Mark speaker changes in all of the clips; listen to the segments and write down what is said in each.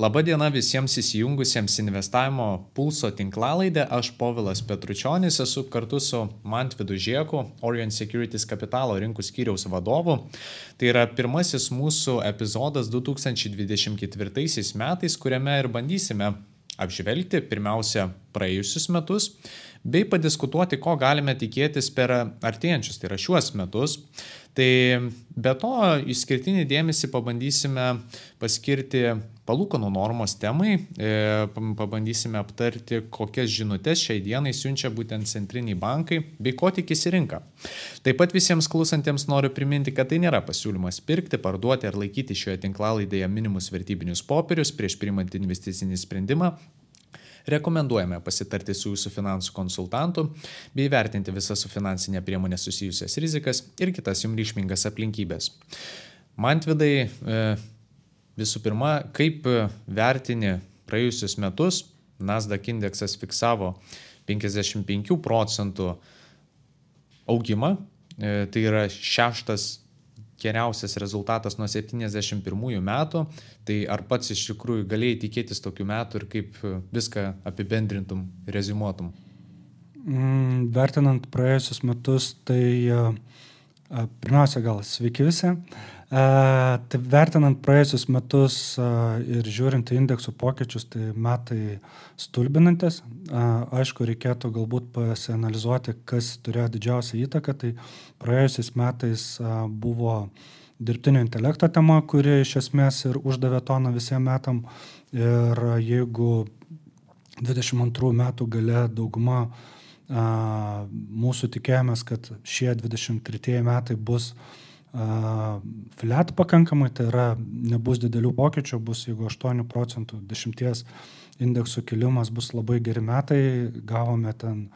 Speaker 1: Labadiena visiems įsijungusiems investavimo pulso tinklalaidę. Aš Povilas Petručionis esu kartu su Mantvidu Žieku, Orient Securities kapitalo rinkų skyriaus vadovu. Tai yra pirmasis mūsų epizodas 2024 metais, kuriame ir bandysime apžvelgti pirmiausia praėjusius metus bei padiskutuoti, ko galime tikėtis per artėjančius, tai yra šiuos metus. Tai be to išskirtinį dėmesį pabandysime paskirti palūkanų normos temai, e, pabandysime aptarti, kokias žinutės šiai dienai siunčia būtent centriniai bankai bei ko tikisi rinka. Taip pat visiems klausantiems noriu priminti, kad tai nėra pasiūlymas pirkti, parduoti ar laikyti šioje tinklalaidėje minimus vertybinius popierius prieš priimant investicinį sprendimą Rekomenduojame pasitarti su jūsų finansų konsultantu bei vertinti visas su finansinė priemonė susijusias rizikas ir kitas jums ryšmingas aplinkybės. Mantvidai, e, visų pirma, kaip vertini praėjusius metus, Nasdaq indeksas fiksavo 55 procentų augimą, e, tai yra šeštas geriausias rezultatas nuo 71 metų, tai ar pats iš tikrųjų galėjai tikėtis tokių metų ir kaip viską apibendrintum, rezumuotum?
Speaker 2: Mm, vertinant praėjusius metus, tai pirmiausia gal sveiki visi. Tai vertinant praėjusius metus ir žiūrint į indeksų pokyčius, tai metai stulbinantis. Aišku, reikėtų galbūt pasianalizuoti, kas turėjo didžiausią įtaką. Tai praėjusiais metais buvo dirbtinio intelekto tema, kuri iš esmės ir uždavė toną visiems metam. Ir jeigu 22 metų gale dauguma mūsų tikėjomės, kad šie 23 metai bus uh, flat pakankamai, tai yra nebus didelių pokyčių, bus jeigu 8 procentų 10 indeksų kilimas bus labai geri metai, gavome ten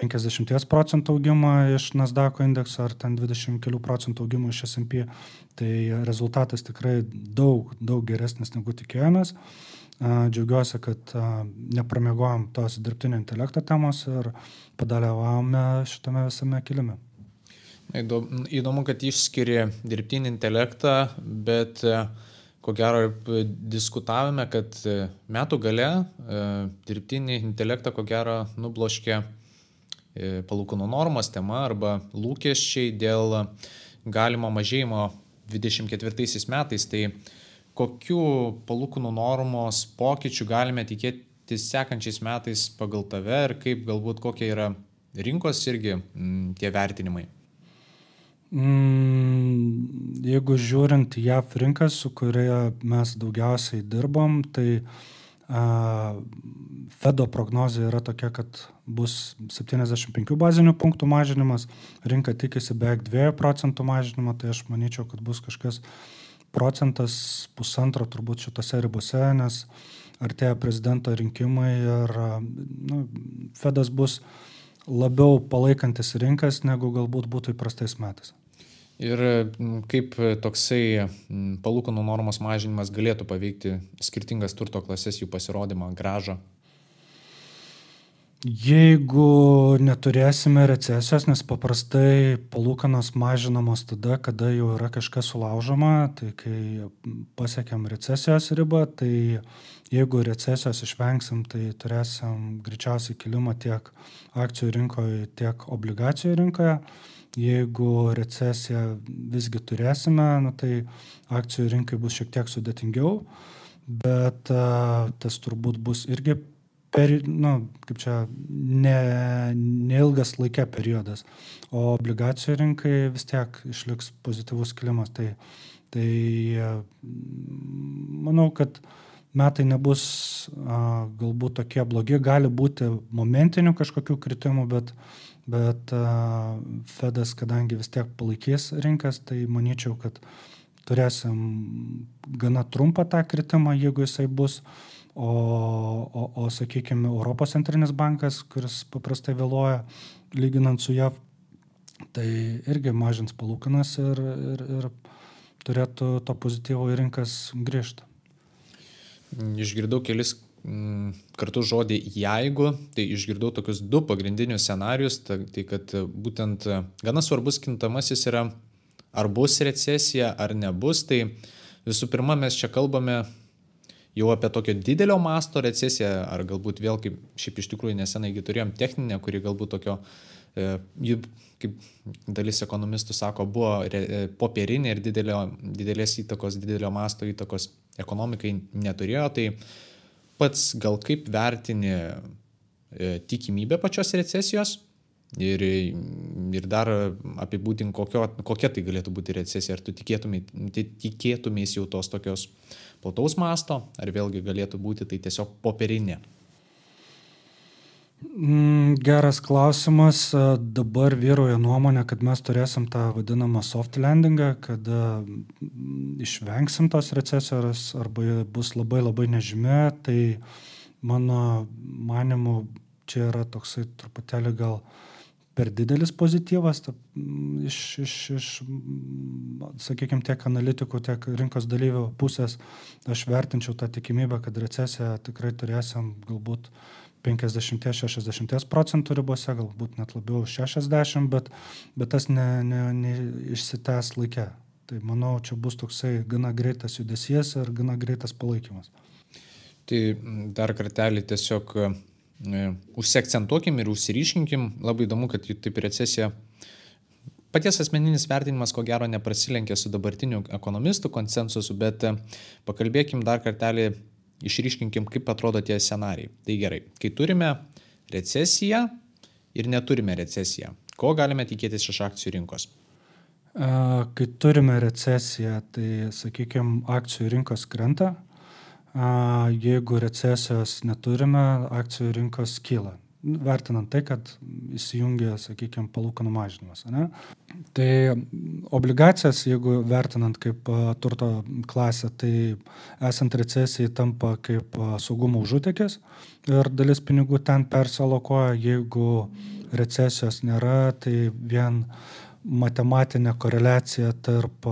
Speaker 2: 50 procentų augimą iš Nasdaq indekso ar ten 20 kelių procentų augimą iš S&P, tai rezultatas tikrai daug, daug geresnis negu tikėjomės. Džiaugiuosi, kad nepramėgojom tos dirbtinio intelekto temos ir padalyvavome šitame visame kilime.
Speaker 1: Įdomu, kad išskiria dirbtinį intelektą, bet e, ko gero diskutavome, kad e, metų gale e, dirbtinį intelektą ko gero nubloškė palūkanų normos tema arba lūkesčiai dėl galimo mažėjimo 24 metais. Tai kokiu palūkanų normos pokyčių galime tikėtis sekančiais metais pagal tave ir kaip galbūt kokie yra rinkos irgi tie vertinimai?
Speaker 2: Mm, jeigu žiūrint JAF rinką, su kuria mes daugiausiai dirbom, tai a, Fedo prognozija yra tokia, kad bus 75 bazinių punktų mažinimas, rinka tikisi beveik 2 procentų mažinimo, tai aš manyčiau, kad bus kažkas procentas, pusantro turbūt šitose ribose, nes artėja prezidento rinkimai ir nu, Fedas bus labiau palaikantis rinkas, negu galbūt būtų įprastais metais.
Speaker 1: Ir kaip toksai palūkanų normos mažinimas galėtų paveikti skirtingas turto klasės, jų pasirodymą, gražą?
Speaker 2: Jeigu neturėsime recesijos, nes paprastai palūkanos mažinamos tada, kada jau yra kažkas sulaužoma, tai kai pasiekėm recesijos ribą, tai jeigu recesijos išvengsim, tai turėsim greičiausiai kilimą tiek akcijų rinkoje, tiek obligacijų rinkoje jeigu recesiją visgi turėsime, nu, tai akcijų rinkai bus šiek tiek sudėtingiau, bet a, tas turbūt bus irgi per, nu, kaip čia, ne, neilgas laikė periodas, o obligacijų rinkai vis tiek išliks pozityvus kilimas. Tai, tai manau, kad metai nebus a, galbūt tokie blogi, gali būti momentinių kažkokių kritimų, bet bet Fedas, kadangi vis tiek palaikys rinkas, tai manyčiau, kad turėsim gana trumpą tą kritimą, jeigu jisai bus. O, o, o sakykime, Europos centrinis bankas, kuris paprastai vėluoja, lyginant su JAV, tai irgi mažins palūkanas ir, ir, ir turėtų to pozityvo į rinkas grįžti.
Speaker 1: Išgirdau kelis kartu žodį jeigu, tai išgirdau tokius du pagrindinius scenarius, tai, tai kad būtent gana svarbus kintamasis yra ar bus recesija ar nebus, tai visų pirma mes čia kalbame jau apie tokio didelio masto recesiją, ar galbūt vėl, kaip šiaip iš tikrųjų nesenai turėjom techninę, kuri galbūt tokio, e, kaip dalis ekonomistų sako, buvo e, popierinė ir didelio, didelės įtakos, didelio masto įtakos ekonomikai neturėjo, tai pats gal kaip vertini e, tikimybę pačios recesijos ir, ir dar apibūdink, kokio, kokia tai galėtų būti recesija, ar tu tikėtumės jau tos tokios plataus masto, ar vėlgi galėtų būti tai tiesiog popierinė.
Speaker 2: Mm, geras klausimas. Dabar vyroja nuomonė, kad mes turėsim tą vadinamą soft landingą, kad išvengsim tos recesijos arba bus labai labai nežymė. Tai mano manimu, čia yra toksai truputėlį gal per didelis pozityvas ta, iš, iš, iš sakykime, tiek analitikų, tiek rinkos dalyvių pusės. Aš vertinčiau tą tikimybę, kad recesiją tikrai turėsim galbūt 50-60 procentų ribose, galbūt net labiau 60, bet, bet tas neišsitęs ne, ne laikė. Tai manau, čia bus toksai gana greitas judesys ir gana greitas palaikymas.
Speaker 1: Tai dar kartelį tiesiog e, užsiakcentuokim ir užsiriškinkim. Labai įdomu, kad taip recesija. Paties asmeninis vertinimas, ko gero, neprasilenkia su dabartiniu ekonomistų konsensusu, bet e, pakalbėkim dar kartelį išryškinkim, kaip atrodo tie scenarijai. Tai gerai, kai turime recesiją ir neturime recesiją, ko galime tikėtis iš akcijų rinkos?
Speaker 2: Kai turime recesiją, tai, sakykime, akcijų rinkos krenta, jeigu recesijos neturime, akcijų rinkos kyla vertinant tai, kad įsijungia, sakykime, palūkanų mažinimas. Ne? Tai obligacijas, jeigu vertinant kaip turto klasę, tai esant recesijai tampa kaip saugumo užutekis ir dalis pinigų ten persalokoja, jeigu recesijos nėra, tai vien matematinė koreliacija tarp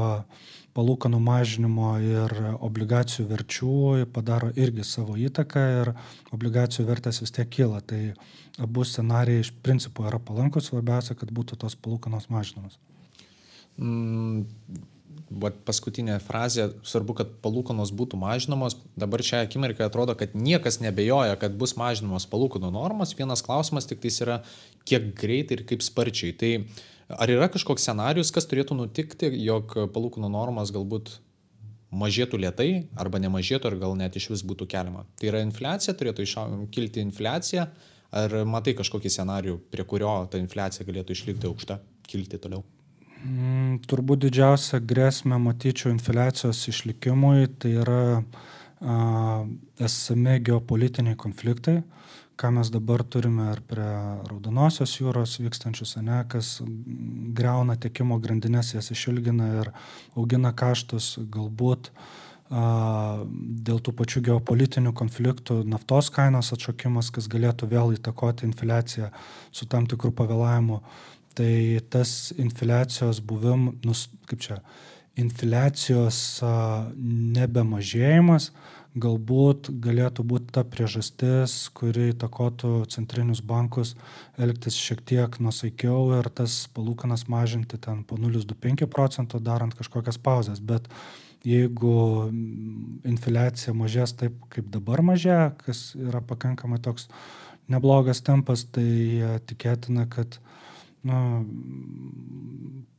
Speaker 2: palūkanų mažinimo ir obligacijų verčių padaro irgi savo įtaką ir obligacijų vertės vis tiek kyla. Tai abu scenarijai iš principo yra palankus, svarbiausia, kad būtų tos palūkanos mažinamos.
Speaker 1: Mm, paskutinė frazė, svarbu, kad palūkanos būtų mažinamos. Dabar šią akimirką atrodo, kad niekas nebejoja, kad bus mažinamos palūkanų normos. Vienas klausimas tik tai yra, kiek greitai ir kaip sparčiai. Tai Ar yra kažkoks scenarius, kas turėtų nutikti, jog palūkanų normas galbūt mažėtų lietai arba nemažėtų, ar gal net iš vis būtų keliama? Tai yra infliacija, turėtų kilti infliacija, ar matai kažkokį scenarių, prie kurio ta infliacija galėtų išlikti aukšta, kilti toliau?
Speaker 2: Mm, turbūt didžiausia grėsmė matyčiau infliacijos išlikimui, tai yra a, esami geopolitiniai konfliktai. Ką mes dabar turime ir prie Raudonosios jūros vykstančius, ne, kas greuna tiekimo grandinės, jas išilgina ir augina kaštus, galbūt a, dėl tų pačių geopolitinių konfliktų naftos kainos atšokimas, kas galėtų vėl įtakoti infliaciją su tam tikrų pavėlavimu. Tai tas infliacijos buvim, nus, kaip čia, infliacijos nebemažėjimas, galbūt galėtų būti ta priežastis, kuri įtakotų centrinius bankus elgtis šiek tiek nusaikiau ir tas palūkanas mažinti ten po 0,25 procento, darant kažkokias pauzes. Bet jeigu infliacija mažės taip, kaip dabar mažėja, kas yra pakankamai toks neblogas tempas, tai tikėtina, kad nu,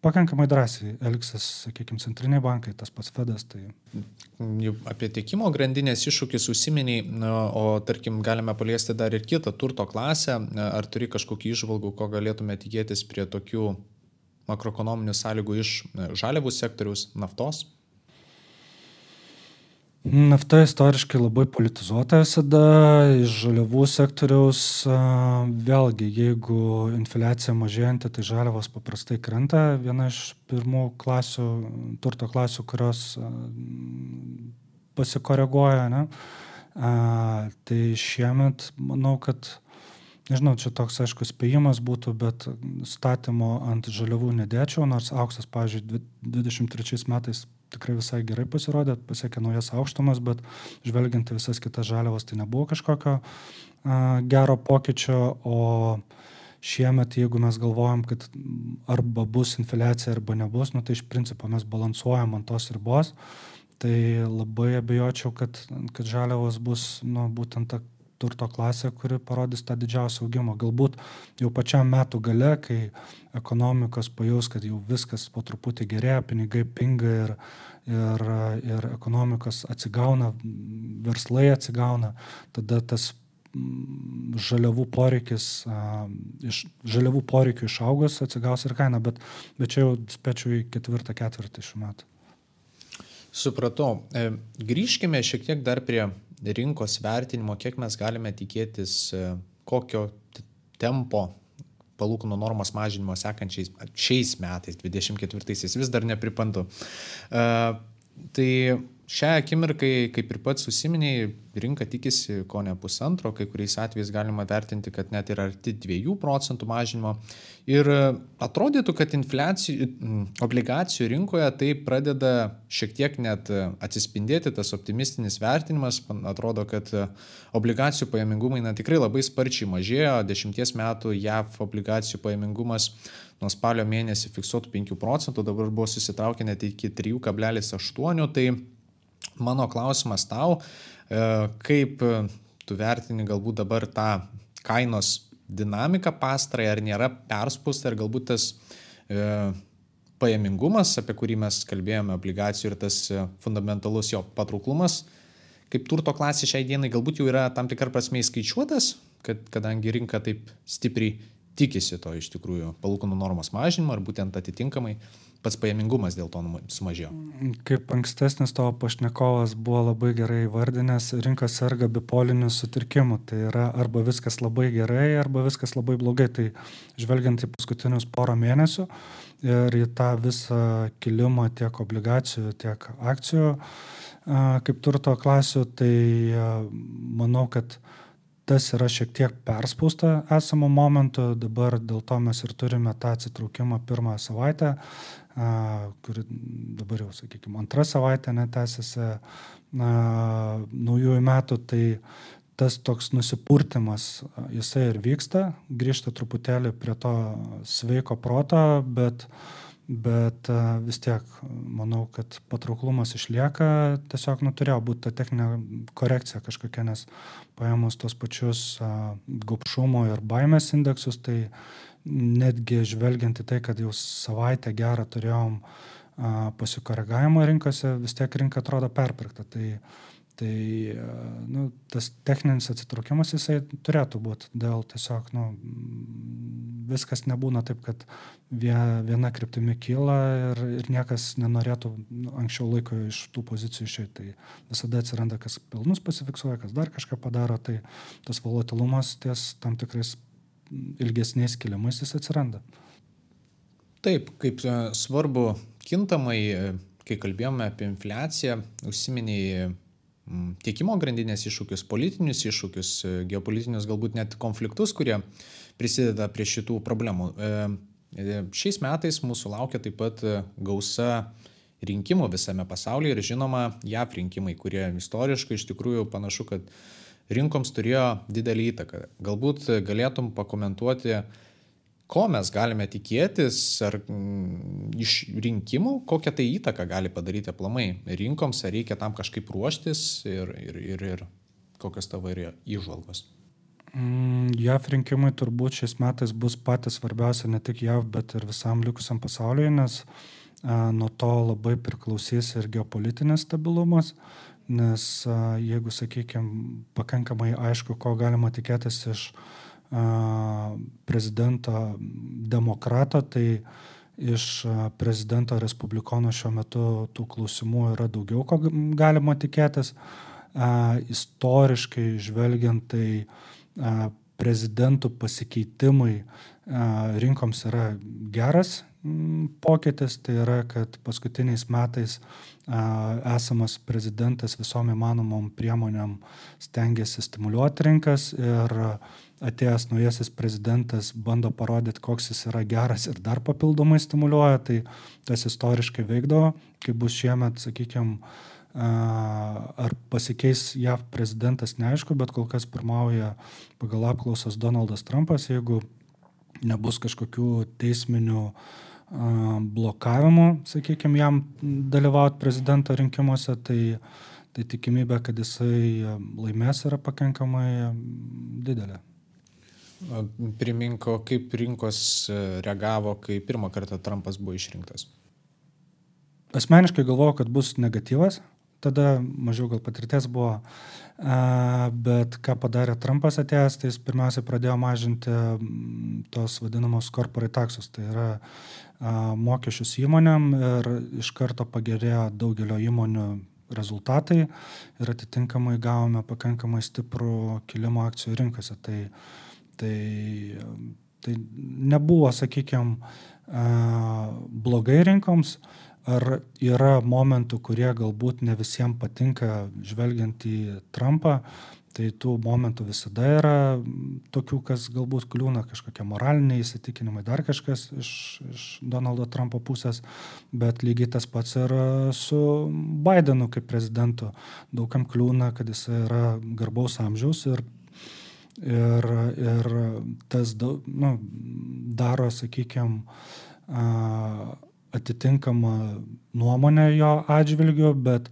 Speaker 2: pakankamai drąsiai elgsis, sakykime, centriniai bankai, tas pats Fedas. Tai...
Speaker 1: Apie tiekimo grandinės iššūkis užsiminiai, o tarkim galime paliesti dar ir kitą turto klasę. Ar turi kažkokį išvalgų, ko galėtume tikėtis prie tokių makroekonominių sąlygų iš žaliavų sektoriaus, naftos?
Speaker 2: Nafta istoriškai labai politizuota visada, iš žaliavų sektoriaus vėlgi, jeigu infliacija mažėjanti, tai žaliavos paprastai krenta. Viena iš pirmų klasių, turto klasių, kurios pasikoreguoja. Ne? Tai šiemet manau, kad, nežinau, čia toks aišku spėjimas būtų, bet statymo ant žaliavų nedėčiau, nors auksas, pavyzdžiui, 23 metais tikrai visai gerai pasirodė, pasiekė naujas aukštumas, bet žvelgiant į visas kitas žaliavas, tai nebuvo kažkokio a, gero pokyčio, o šiemet, jeigu mes galvojam, kad arba bus infliacija, arba nebus, nu, tai iš principo mes balansuojam ant tos ribos. tai labai abejočiau, kad, kad žaliavos bus nu, būtent ta turto klasė, kuri parodys tą didžiausią augimą. Galbūt jau pačiam metų gale, kai ekonomikos pajaus, kad jau viskas po truputį gerėja, pinigai pinga ir, ir, ir ekonomikos atsigauna, verslai atsigauna, tada tas mm, žaliavų poreikis, iš žaliavų poreikių išaugos atsigaus ir kaina, bet, bet čia jau spėčiau į ketvirtą ketvirtį šių metų.
Speaker 1: Supratau. E, grįžkime šiek tiek dar prie rinkos vertinimo, kiek mes galime tikėtis, e, kokio tempo palūkanų normos mažinimo sekančiais šiais metais, 24-aisiais, vis dar nepripantu. Uh, tai šią akimirką, kaip ir pats susiminiai, rinka tikisi ko ne pusantro, kai kuriais atvejais galima vertinti, kad net ir arti 2 procentų mažinimo. Ir atrodytų, kad obligacijų rinkoje tai pradeda šiek tiek net atsispindėti tas optimistinis vertinimas. Atrodo, kad obligacijų pajamingumai na, tikrai labai sparčiai mažėjo. Dešimties metų JAV obligacijų pajamingumas nuo spalio mėnesį fiksuotų 5 procentų, dabar buvo susitraukę net iki 3,8. Tai mano klausimas tau, e, kaip tu vertini galbūt dabar tą kainos dinamiką pastarai, ar nėra perspausta, ar galbūt tas e, pajamingumas, apie kurį mes kalbėjome, obligacijų ir tas e, fundamentalus jo patrauklumas, kaip turto klasė šiai dienai galbūt jau yra tam tikrą prasme įskaičiuotas, kad kadangi rinka taip stipriai tikisi to iš tikrųjų palūkanų normos mažinimo ir būtent atitinkamai pats pajamingumas dėl to sumažėjo.
Speaker 2: Kaip ankstesnis tavo pašnekovas buvo labai gerai įvardinęs, rinka serga bipoliniu sutrikimu. Tai yra arba viskas labai gerai, arba viskas labai blogai. Tai žvelgiant į paskutinius porą mėnesių ir į tą visą kilimą tiek obligacijų, tiek akcijų kaip turto klasių, tai manau, kad tas yra šiek tiek perspausta esamu momentu, dabar dėl to mes ir turime tą atsitraukimą pirmą savaitę, kuri dabar jau, sakykime, antrą savaitę netęsiasi naujųjų metų, tai tas toks nusipurtimas, jisai ir vyksta, grįžta truputėlį prie to sveiko proto, bet uh, bet vis tiek manau, kad patrauklumas išlieka, tiesiog nu, turėjo būti ta techninė korekcija kažkokia, nes paėmus tos pačius gopšumo ir baimės indeksus, tai netgi žvelgiant į tai, kad jau savaitę gerą turėjom pasikoregavimo rinkose, vis tiek rinka atrodo perpirkta. Tai, tai nu, tas techninis atsitraukimas jisai turėtų būti dėl tiesiog nu, viskas nebūna taip, kad viena kryptimi kyla ir, ir niekas nenorėtų nu, anksčiau laiko iš tų pozicijų išeiti. Tai visada atsiranda, kas pelnus pasifiksuoja, kas dar kažką padaro, tai tas volatilumas ties tam tikrais ilgesniais kilimais jis atsiranda.
Speaker 1: Taip, kaip e, svarbu kintamai, e, kai kalbėjome apie infliaciją, užsiminiai tiekimo grandinės iššūkius, politinius iššūkius, e, geopolitinius galbūt net konfliktus, kurie prisideda prie šitų problemų. E, e, šiais metais mūsų laukia taip pat gausa rinkimų visame pasaulyje ir žinoma JAV rinkimai, kurie istoriškai iš tikrųjų panašu, kad rinkoms turėjo didelį įtaką. Galbūt galėtum pakomentuoti, ko mes galime tikėtis ar mm, iš rinkimų, kokią tai įtaką gali padaryti aplamai rinkoms, ar reikia tam kažkaip ruoštis ir, ir, ir, ir kokios tavo yra įžvalgos.
Speaker 2: Mm, JAV rinkimai turbūt šiais metais bus patys svarbiausia ne tik JAV, bet ir visam likusiam pasauliui, nes nuo to labai priklausys ir geopolitinis stabilumas, nes jeigu, sakykime, pakankamai aišku, ko galima tikėtis iš a, prezidento demokrato, tai iš prezidento respublikono šiuo metu tų klausimų yra daugiau, ko galima tikėtis. Istoriškai žvelgiant, tai prezidentų pasikeitimai rinkoms yra geras pokytis, tai yra, kad paskutiniais metais esamas prezidentas visom įmanomom priemonėm stengiasi stimuliuoti rinkas ir atėjęs naujasis prezidentas bando parodyti, koks jis yra geras ir dar papildomai stimuliuoja, tai tas istoriškai veikdavo, kai bus šiemet, sakykime, Ar pasikeis JAV prezidentas, neaišku, bet kol kas pirmauja pagal apklausas Donaldas Trumpas, jeigu nebus kažkokių teisminių blokavimu, sakykime, jam dalyvauti prezidento rinkimuose, tai, tai tikimybė, kad jisai laimės yra pakankamai didelė.
Speaker 1: Priminko, kaip rinkos e, reagavo, kai pirmą kartą Trumpas buvo išrinktas.
Speaker 2: Asmeniškai galvojau, kad bus negatyvas, tada mažiau gal patirties buvo, bet ką padarė Trumpas atėjęs, tai jis pirmiausia pradėjo mažinti tos vadinamos corporate taxus, tai yra mokesčius įmonėm ir iš karto pagerėjo daugelio įmonių rezultatai ir atitinkamai gavome pakankamai stiprų kilimą akcijų rinkose. Tai, tai, tai nebuvo, sakykime, blogai rinkoms, ar yra momentų, kurie galbūt ne visiems patinka žvelgiant į Trumpą, tai tų momentų visada yra tokių, kas galbūt kliūna kažkokie moraliniai įsitikinimai, dar kažkas iš, iš Donaldo Trumpo pusės, bet lygiai tas pats ir su Bidenu kaip prezidentu. Daugam kliūna, kad jis yra garbaus amžiaus ir Ir, ir tas nu, daro, sakykime, atitinkamą nuomonę jo atžvilgiu, bet,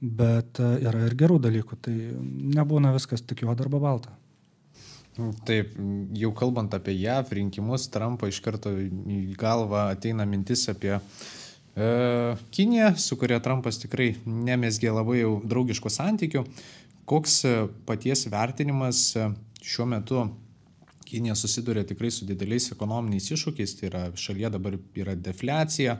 Speaker 2: bet yra ir gerų dalykų. Tai nebūna viskas tik juoda arba balta.
Speaker 1: Taip, jau kalbant apie JAV rinkimus, Trumpo iš karto į galvą ateina mintis apie e, Kiniją, su kuria Trumpas tikrai nemesgė labai jau draugiškų santykių. Koks paties vertinimas šiuo metu Kinija susiduria tikrai su dideliais ekonominiais iššūkiais, tai yra šalyje dabar yra defliacija,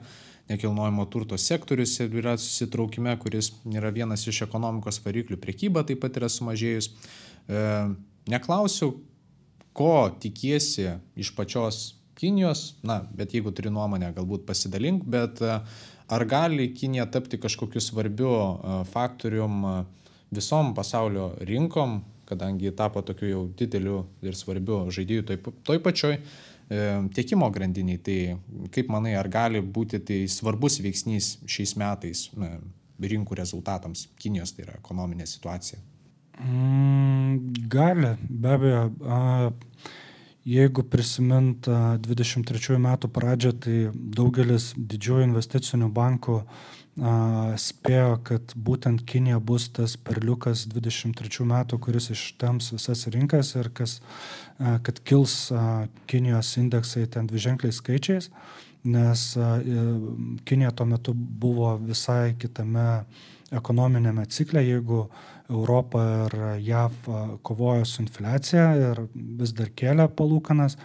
Speaker 1: nekilnojamo turto sektorius yra susitraukime, kuris yra vienas iš ekonomikos variklių, priekyba taip pat yra sumažėjus. E, neklausiu, ko tikiesi iš pačios Kinijos, na, bet jeigu turi nuomonę, galbūt pasidalink, bet e, ar gali Kinija tapti kažkokiu svarbiu e, faktorium e, visom pasaulio rinkom, kadangi tapo tokiu jau dideliu ir svarbiu žaidėju toj, toj pačioj e, tiekimo grandiniai. Tai kaip manai, ar gali būti tai svarbus veiksnys šiais metais rinkų rezultatams Kinijos, tai yra ekonominė situacija?
Speaker 2: Mm, gali, be abejo. A, jeigu prisimint 23 metų pradžią, tai daugelis didžiųjų investicinių bankų spėjo, kad būtent Kinija bus tas perliukas 23 metų, kuris ištems visas rinkas ir kas, kad kils Kinijos indeksai ten dviženkliais skaičiais, nes Kinija tuo metu buvo visai kitame ekonominėme cikle, jeigu Europa ir JAV kovojo su infliacija ir vis dar kėlė palūkanas,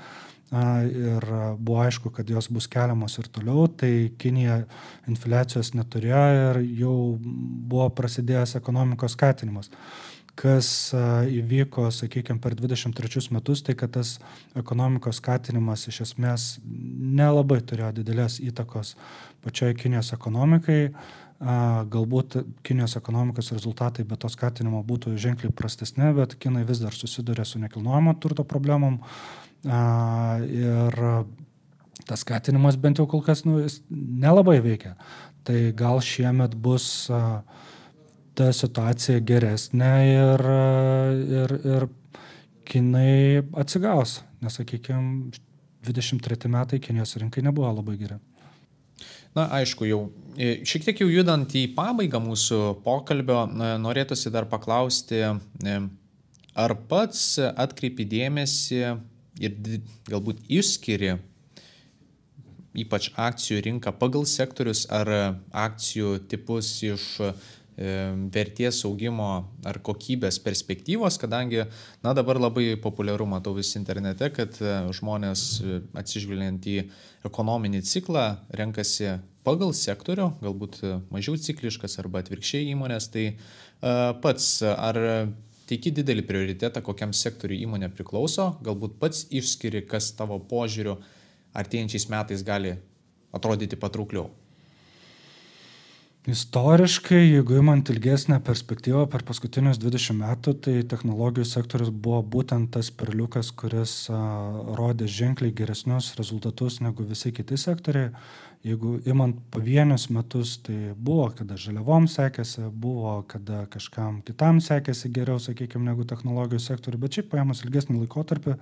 Speaker 2: ir buvo aišku, kad jos bus keliamos ir toliau, tai Kinija infliacijos neturėjo ir jau buvo prasidėjęs ekonomikos skatinimas. Kas įvyko, sakykime, per 23 metus, tai kad tas ekonomikos skatinimas iš esmės nelabai turėjo didelės įtakos pačioj Kinijos ekonomikai. Galbūt Kinijos ekonomikos rezultatai be to skatinimo būtų ženkliai prastesni, bet Kinai vis dar susiduria su nekilnojamo turto problemom, Ir tas skatinimas bent jau kol kas nu, nelabai veikia. Tai gal šiemet bus ta situacija geresnė ir, ir, ir kinai atsigaus. Nes, sakykime, 23 metai Kinijos rinkai nebuvo labai geri.
Speaker 1: Na, aišku, jau e, šiek tiek jau judant į pabaigą mūsų pokalbio, norėtųsi dar paklausti, e, ar pats atkreipi dėmesį ir galbūt išskiri ypač akcijų rinką pagal sektorius ar akcijų tipus iš vertės augimo ar kokybės perspektyvos, kadangi, na dabar labai populiaru matau vis internete, kad e, žmonės e, atsižvelgiant į ekonominį ciklą renkasi pagal sektorių, galbūt mažiau cikliškas arba atvirkščiai įmonės, tai pats ar teiki didelį prioritetą, kokiam sektoriui įmonė priklauso, galbūt pats išskiri, kas tavo požiūriu artėjančiais metais gali atrodyti patraukliau.
Speaker 2: Istoriškai, jeigu imant ilgesnę perspektyvą per paskutinius 20 metų, tai technologijų sektorius buvo būtent tas perliukas, kuris a, rodė ženkliai geresnius rezultatus negu visi kiti sektoriai. Jeigu imant pavienius metus, tai buvo, kada žaliavom sekėsi, buvo, kada kažkam kitam sekėsi geriau, sakykime, negu technologijų sektoriui, bet šiaip paėmus ilgesnį laikotarpį,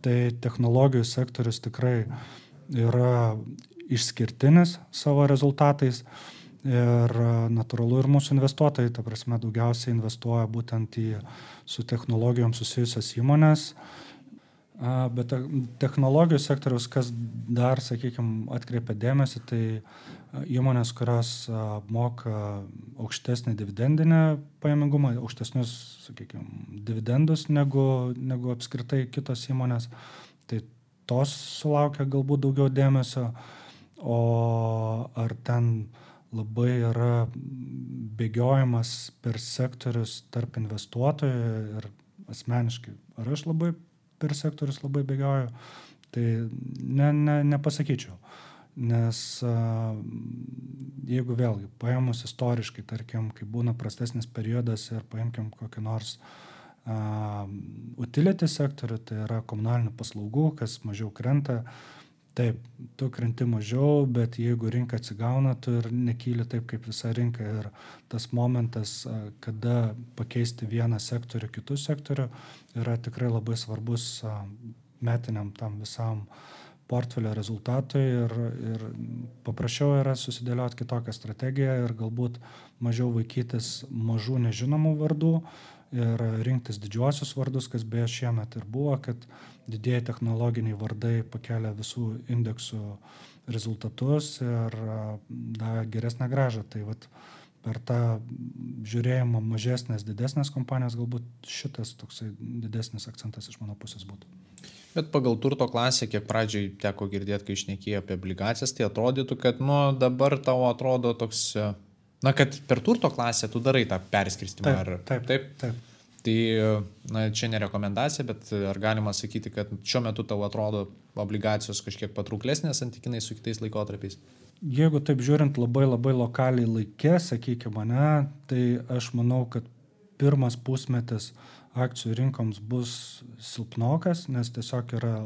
Speaker 2: tai technologijų sektorius tikrai yra išskirtinis savo rezultatais. Ir natūralu ir mūsų investuotojai, ta prasme, daugiausiai investuoja būtent į su technologijom susijusias įmonės. Bet technologijų sektoriaus, kas dar, sakykime, atkreipia dėmesį, tai įmonės, kurios moka aukštesnį dividendinę pajamingumą, aukštesnius, sakykime, dividendus negu, negu apskritai kitos įmonės, tai tos sulaukia galbūt daugiau dėmesio. O ar ten labai yra bėgiojimas per sektorius tarp investuotojų ir asmeniškai, ar aš labai per sektorius labai bėgioju, tai ne, ne, nepasakyčiau. Nes jeigu vėlgi paėmus istoriškai, tarkim, kai būna prastesnis periodas ir paimkim kokį nors uh, utility sektorių, tai yra komunalinių paslaugų, kas mažiau krenta, uh, taip tu krenti mažiau bet jeigu rinka atsigauna tu ir nekyli taip kaip visa rinka. Ir tas momentas kada pakeisti vieną sektorių kitu sektoriu yra tikrai labai svarbus metiniam tam visam portfelio rezultatui. Ir, ir paprasčiau yra susidėlioti kitokią strategiją ir galbūt mažiau vaikytis mažų nežinomų vardų ir rinktis didžiuosius vardus, kas beje šiemet ir buvo, kad didieji technologiniai vardai pakelia visų indeksų rezultatus ir davė geresnę gražą. Tai vat, per tą žiūrėjimą mažesnės, didesnės kompanijos galbūt šitas toksai didesnis akcentas iš mano pusės būtų.
Speaker 1: Bet pagal turto klasę, kiek pradžiai teko girdėti, kai išnekėjai apie obligacijas, tai atrodytų, kad nu, dabar tau atrodo toks Na, kad per turto klasę tu darai tą perskirstimą.
Speaker 2: Taip,
Speaker 1: ar,
Speaker 2: taip, taip. taip.
Speaker 1: Tai na, čia ne rekomendacija, bet ar galima sakyti, kad šiuo metu tau atrodo obligacijos kažkiek patrauklesnės santykinai su kitais laikotarpiais?
Speaker 2: Jeigu taip žiūrint labai labai lokaliai laikė, sakykime mane, tai aš manau, kad pirmas pusmetis akcijų rinkoms bus silpnokas, nes tiesiog yra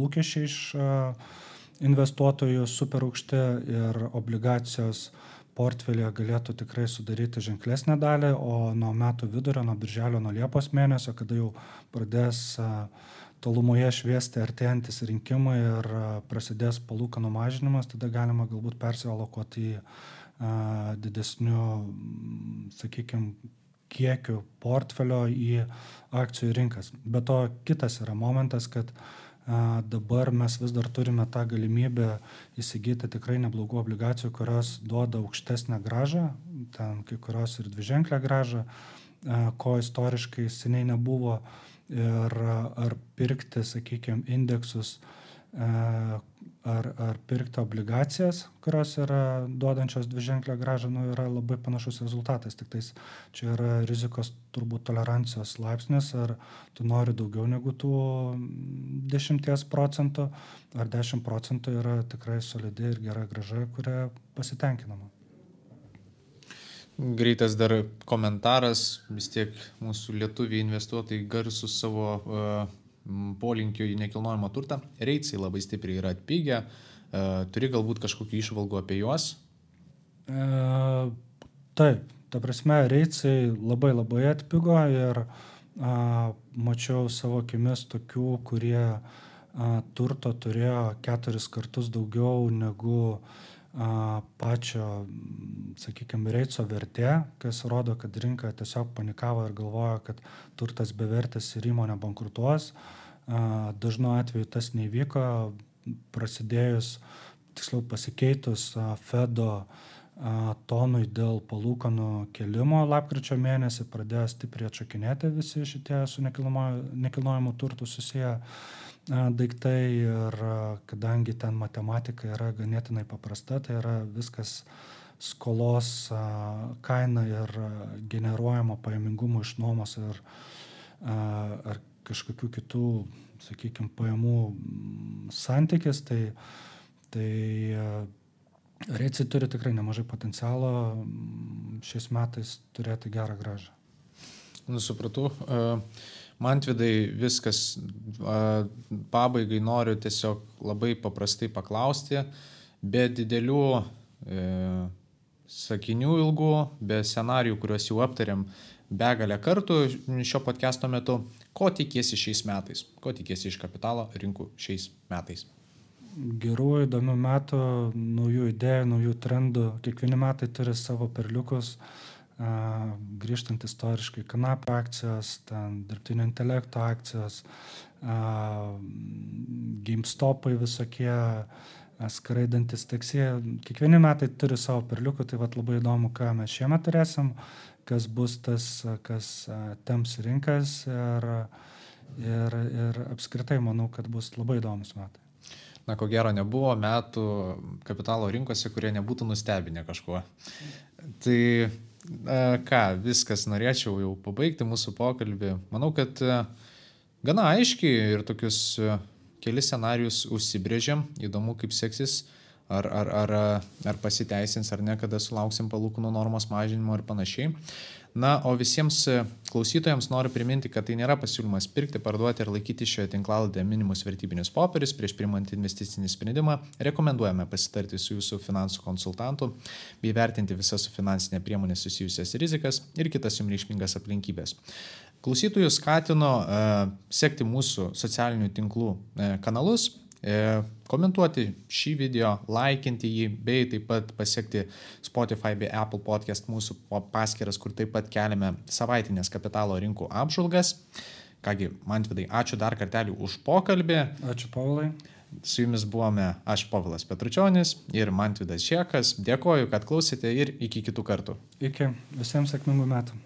Speaker 2: lūkesčiai iš investuotojų super aukšti ir obligacijos uh, portfelyje galėtų tikrai sudaryti ženklesnę dalį, o nuo metų vidurio, nuo birželio, nuo Liepos mėnesio, kada jau pradės tolumoje šviesti artėjantis rinkimai ir prasidės palūkanų mažinimas, tada galima galbūt persialokuoti į didesnių, sakykime, kiekių portfelio į akcijų rinkas. Bet to kitas yra momentas, kad Dabar mes vis dar turime tą galimybę įsigyti tikrai neblogų obligacijų, kurios duoda aukštesnę gražą, ten kai kurios ir dviženklę gražą, ko istoriškai seniai nebuvo. Ir ar pirkti, sakykime, indeksus, ar, ar pirkti obligacijas, kurios yra duodančios dviženklę gražą, nu, yra labai panašus rezultatas. Tik tais čia yra rizikos turbūt tolerancijos laipsnis, ar tu nori daugiau negu tų 10 procentų, ar 10 procentų yra tikrai solidi ir gera graža, kuria pasitenkinama.
Speaker 1: Greitas dar komentaras, vis tiek mūsų lietuviai investuotojai garsus savo uh, polinkiu į nekilnojamą turtą. Reitsai labai stipriai yra atpigę. E, turi galbūt kažkokių išvalgų apie juos?
Speaker 2: E, taip, ta prasme, reitsai labai labai atpigo ir a, mačiau savo akimis tokių, kurie a, turto turėjo keturis kartus daugiau negu a, pačio, sakykime, reitso vertė, kas rodo, kad rinka tiesiog panikavo ir galvojo, kad turtas bevertis ir įmonė bankrutuos. Dažnu atveju tas nevyko, prasidėjus, tiksliau pasikeitus Fedo tonui dėl palūkanų kelimo lapkričio mėnesį pradėjo stipriai atšakinėti visi šitie su nekilnojamu turtu susiję daiktai ir kadangi ten matematika yra ganėtinai paprasta, tai yra viskas skolos kaina ir generuojama pajamingumo iš nuomos ir ar kažkokių kitų, sakykime, pajamų santykis, tai, tai Reici turi tikrai nemažai potencialo šiais metais turėti gerą gražą.
Speaker 1: Nusupratau. E, Mantvidai, viskas pabaigai noriu tiesiog labai paprastai paklausti, be didelių e, sakinių ilgų, be scenarijų, kuriuos jau aptarėm begalę kartų šio podcast'o metu, Ko tikiesi šiais metais? Ko tikiesi iš kapitalo rinkų šiais metais?
Speaker 2: gerų, įdomių metų, naujų idėjų, naujų trendų. Kiekvieni metai turi savo perliukus, grįžtant istoriškai kanapio akcijos, ten dirbtinio intelekto akcijos, GameStopai visokie, skraidantis taksi. Kiekvieni metai turi savo perliukų, tai vat, labai įdomu, ką mes šiemet turėsim, kas bus tas, kas temps rinkas ir, ir, ir apskritai manau, kad bus labai įdomus metai
Speaker 1: na, ko gero nebuvo metų kapitalo rinkose, kurie nebūtų nustebinę kažkuo. Tai ką, viskas norėčiau jau pabaigti mūsų pokalbį. Manau, kad gana aiškiai ir tokius kelis scenarius užsibrėžėm. Įdomu, kaip seksis, ar, ar, ar, ar pasiteisins, ar ne, kada sulauksim palūkanų normos mažinimo ir panašiai. Na, o visiems e, klausytojams noriu priminti, kad tai nėra pasiūlymas pirkti, parduoti ar laikyti šioje tinklalapyje minimus vertybinius popierius prieš primant investicinį sprendimą. Rekomenduojame pasitarti su jūsų finansų konsultantu bei vertinti visas su finansinė priemonė susijusias rizikas ir kitas jums reikšmingas aplinkybės. Klausytojų skatino uh, sekti mūsų socialinių tinklų uh, kanalus, komentuoti šį video, laikinti jį, bei taip pat pasiekti Spotify bei Apple podcast mūsų paskiras, kur taip pat keliame savaitinės kapitalo rinkų apžvalgas. Kągi, Mantvidai, ačiū dar kartelį už pokalbį.
Speaker 2: Ačiū, Paulai.
Speaker 1: Su jumis buvome aš, Povilas Petručionis ir Mantvidas Šiekas. Dėkoju, kad klausėte ir iki kitų kartų.
Speaker 2: Iki. Visiems sėkmingų metų.